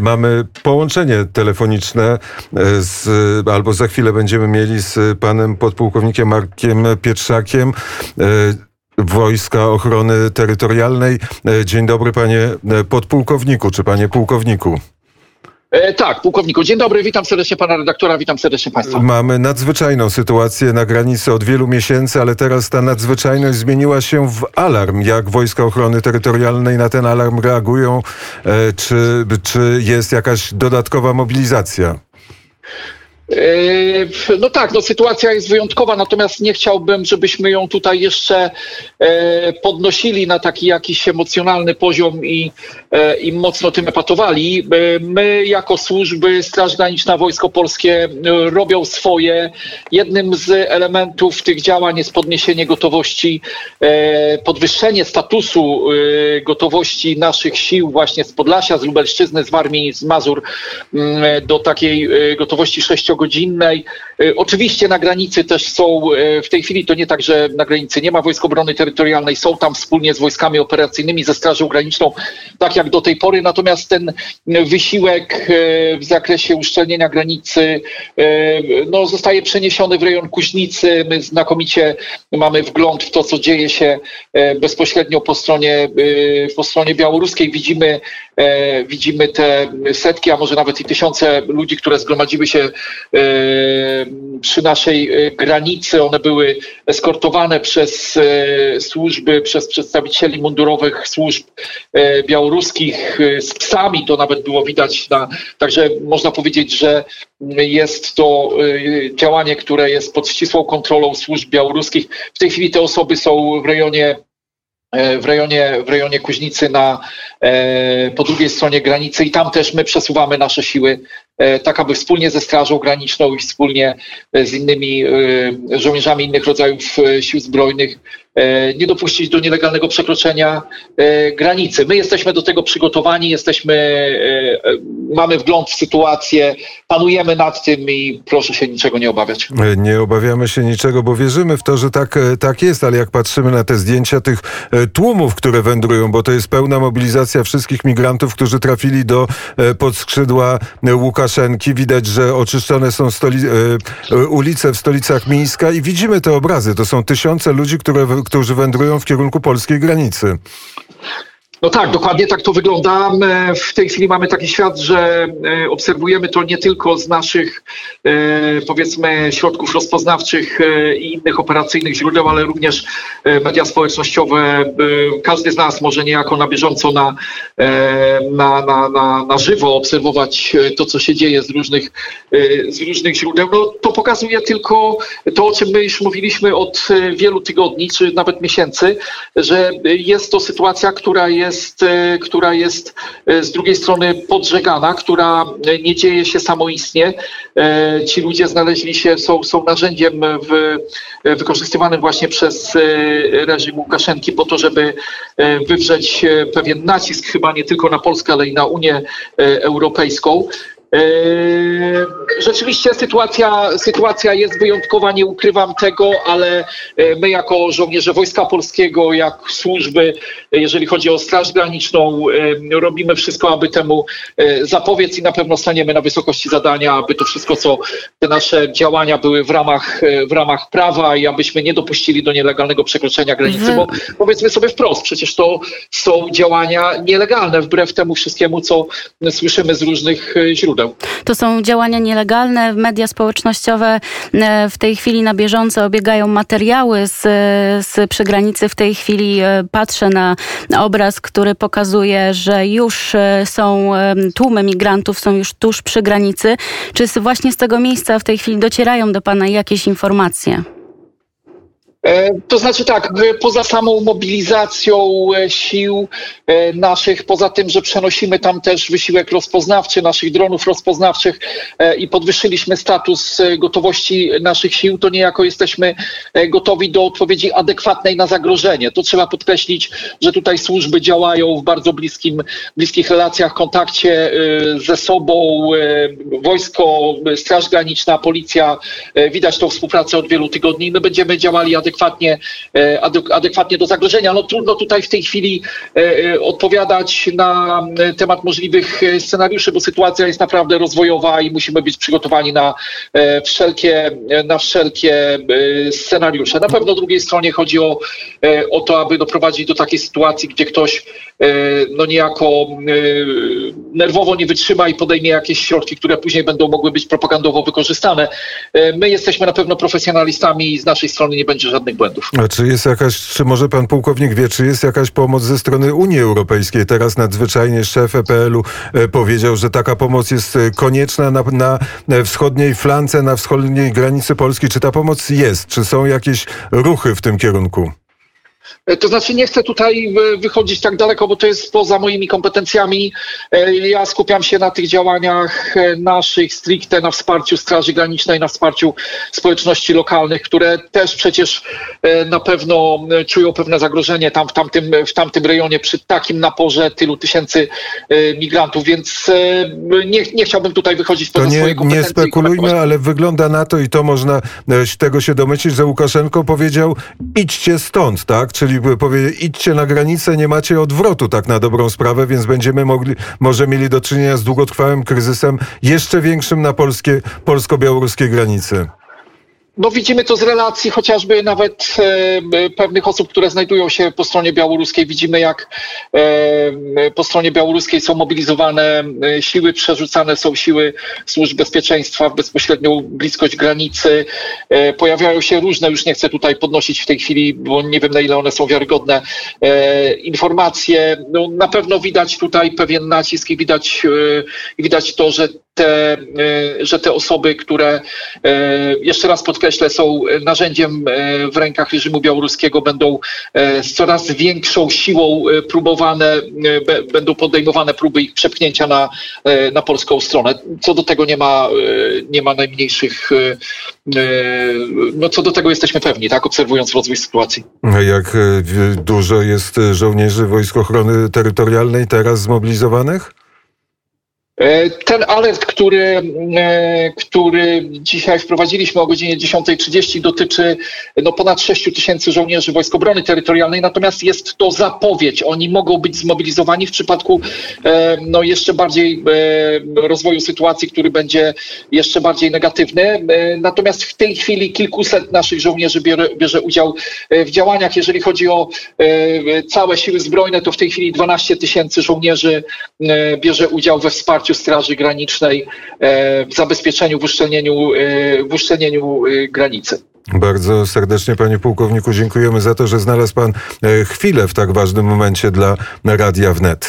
Mamy połączenie telefoniczne e, z, albo za chwilę będziemy mieli z panem podpułkownikiem Markiem Pietrzakiem. E, Wojska Ochrony Terytorialnej. E, dzień dobry panie podpułkowniku, czy panie pułkowniku. E, tak, pułkowniku. Dzień dobry, witam serdecznie pana redaktora, witam serdecznie państwa. Mamy nadzwyczajną sytuację na granicy od wielu miesięcy, ale teraz ta nadzwyczajność zmieniła się w alarm. Jak Wojska Ochrony Terytorialnej na ten alarm reagują? E, czy, czy jest jakaś dodatkowa mobilizacja? E, no tak, no sytuacja jest wyjątkowa, natomiast nie chciałbym, żebyśmy ją tutaj jeszcze e, podnosili na taki jakiś emocjonalny poziom i, e, i mocno tym epatowali. My jako służby, Straż Graniczna, Wojsko Polskie robią swoje. Jednym z elementów tych działań jest podniesienie gotowości, podwyższenie statusu gotowości naszych sił właśnie z Podlasia, z Lubelszczyzny, z Warmii, z Mazur do takiej gotowości sześciogodzinnej godzinnej. Y, oczywiście na granicy też są, y, w tej chwili to nie tak, że na granicy nie ma Wojsk Obrony Terytorialnej, są tam wspólnie z wojskami operacyjnymi, ze Strażą Graniczną, tak jak do tej pory, natomiast ten wysiłek y, w zakresie uszczelnienia granicy no, zostaje przeniesiony w rejon Kuźnicy. My znakomicie mamy wgląd w to, co dzieje się bezpośrednio po stronie, po stronie białoruskiej. Widzimy, widzimy te setki, a może nawet i tysiące ludzi, które zgromadziły się przy naszej e, granicy. One były eskortowane przez e, służby, przez przedstawicieli mundurowych służb białoruskich z psami. To nawet było widać. Na, także można powiedzieć, że jest to działanie, które jest pod ścisłą kontrolą służb białoruskich. W tej chwili te osoby są w rejonie w rejonie, w rejonie Kuźnicy na, po drugiej stronie granicy i tam też my przesuwamy nasze siły E, tak aby wspólnie ze Strażą Graniczną i wspólnie e, z innymi e, żołnierzami innych rodzajów sił zbrojnych nie dopuścić do nielegalnego przekroczenia granicy. My jesteśmy do tego przygotowani, jesteśmy, mamy wgląd w sytuację, panujemy nad tym i proszę się niczego nie obawiać. Nie obawiamy się niczego, bo wierzymy w to, że tak, tak jest, ale jak patrzymy na te zdjęcia tych tłumów, które wędrują, bo to jest pełna mobilizacja wszystkich migrantów, którzy trafili do podskrzydła Łukaszenki. Widać, że oczyszczone są stoli e, ulice w stolicach Mińska i widzimy te obrazy. To są tysiące ludzi, które, którzy wędrują w kierunku polskiej granicy. No tak, dokładnie tak to wygląda. W tej chwili mamy taki świat, że e, obserwujemy to nie tylko z naszych, e, powiedzmy, środków rozpoznawczych e, i innych operacyjnych źródeł, ale również media społecznościowe. Każdy z nas może niejako na bieżąco na, na, na, na, na żywo obserwować to, co się dzieje z różnych, z różnych źródeł. No, to pokazuje tylko to, o czym my już mówiliśmy od wielu tygodni, czy nawet miesięcy, że jest to sytuacja, która jest jest, e, która jest e, z drugiej strony podżegana, która nie dzieje się samoistnie. E, ci ludzie znaleźli się, są, są narzędziem w, wykorzystywanym właśnie przez reżim Łukaszenki po to, żeby wywrzeć pewien nacisk chyba nie tylko na Polskę, ale i na Unię Europejską. Yy, rzeczywiście sytuacja, sytuacja jest wyjątkowa, nie ukrywam tego, ale yy, my jako żołnierze Wojska Polskiego, jak służby, jeżeli chodzi o Straż Graniczną, yy, robimy wszystko, aby temu zapobiec i na pewno staniemy na wysokości zadania, aby to wszystko, co te nasze działania były w ramach, w ramach prawa i abyśmy nie dopuścili do nielegalnego przekroczenia granicy, bo powiedzmy sobie wprost, przecież to są działania nielegalne, wbrew temu wszystkiemu, co słyszymy z różnych źródeł. To są działania nielegalne. Media społecznościowe e, w tej chwili na bieżąco obiegają materiały z, z przygranicy. W tej chwili e, patrzę na obraz, który pokazuje, że już e, są tłumy migrantów, są już tuż przy granicy. Czy właśnie z tego miejsca w tej chwili docierają do Pana jakieś informacje? E, to znaczy tak, poza samą mobilizacją e, sił e, naszych, poza tym, że przenosimy tam też wysiłek rozpoznawczy naszych dronów rozpoznawczych i podwyższyliśmy status gotowości naszych sił, to niejako jesteśmy gotowi do odpowiedzi adekwatnej na zagrożenie. To trzeba podkreślić, że tutaj służby działają w bardzo bliskim, bliskich relacjach, kontakcie ze sobą. Wojsko, Straż Graniczna, Policja, widać tą współpracę od wielu tygodni. My będziemy działali adekwatnie adekwatnie, e, adek- adekwatnie do zagrożenia. No trudno tutaj w tej chwili e, e, odpowiadać na temat możliwych scenariuszy, bo sytuacja jest naprawdę rozwojowa i musimy być przygotowani na wszelkie, na wszelkie scenariusze. Na pewno drugiej stronie chodzi o, o to, aby doprowadzić do takiej sytuacji, gdzie ktoś no niejako nerwowo nie wytrzyma i podejmie jakieś środki, które później będą mogły być propagandowo wykorzystane. E, My jesteśmy na pewno profesjonalistami i z naszej strony nie będzie żadnych błędów. A czy jest jakaś, czy może pan pułkownik wie, czy jest jakaś pomoc ze strony Unii Europejskiej? Teraz nadzwyczajnie szef EPL-u e, powiedział, że taka pomoc jest e, konieczna na, na wschodniej flance, na wschodniej granicy Polski. Czy ta pomoc jest? Czy są jakieś ruchy w tym kierunku? E, To znaczy nie chcę tutaj e, wychodzić tak daleko, bo to jest poza moimi kompetencjami. E, Ja skupiam się na tych działaniach naszych stricte na wsparciu Straży Granicznej, na wsparciu społeczności lokalnych, które też przecież na pewno czują pewne zagrożenie tam w tamtym, w tamtym rejonie przy takim naporze tylu tysięcy migrantów, więc nie, nie chciałbym tutaj wychodzić To poza nie, swoje nie kompetencje. i spekulujmy, ale wygląda na to i to można z tego się domyślić, że Łukaszenko powiedział idźcie stąd, tak? Czyli powie idźcie na granicę, nie macie odwrotu tak na dobrą sprawę, więc będziemy mogli, może mieli do czynienia z długotrwałym kryzysem jeszcze większym na polskie, polsko-białoruskie granicy. No widzimy to z relacji chociażby nawet e, pewnych osób, które znajdują się po stronie białoruskiej. Widzimy jak e, po stronie białoruskiej są mobilizowane e, siły, przerzucane są siły służb bezpieczeństwa w bezpośrednią bliskość granicy. E, pojawiają się różne, już nie chcę tutaj podnosić w tej chwili, bo nie wiem na ile one są wiarygodne, e, informacje. No, na pewno widać tutaj pewien nacisk i widać, e, widać to, że te, e, że te osoby, które e, jeszcze raz podkreślę, są narzędziem e, w rękach reżimu białoruskiego, będą z coraz większą siłą próbowane, będą podejmowane próby ich przepchnięcia na, na polską stronę. Co do tego nie ma, nie ma najmniejszych, no co do tego jesteśmy pewni, tak, obserwując rozwój sytuacji. Jak e, w- dużo jest żołnierzy Wojsk Ochrony Terytorialnej teraz zmobilizowanych? E, Ten alert, który, e, który dzisiaj wprowadziliśmy o godzinie 10.30 dotyczy no, ponad 6 tysięcy żołnierzy Wojsk Obrony Terytorialnej, natomiast jest to zapowiedź. Oni mogą być zmobilizowani w przypadku e, no, jeszcze bardziej rozwoju sytuacji, który będzie jeszcze bardziej negatywny. Natomiast w tej chwili kilkuset naszych żołnierzy bierze, bierze udział w działaniach. Jeżeli chodzi o całe siły zbrojne, to w tej chwili 12 tysięcy żołnierzy bierze udział we wsparciu Straży Granicznej e, w zabezpieczeniu, w uszczelnieniu, e, w uszczelnieniu e, granicy. Bardzo serdecznie, panie pułkowniku, dziękujemy za to, że znalazł pan chwilę w tak ważnym momencie dla Radia Wnet.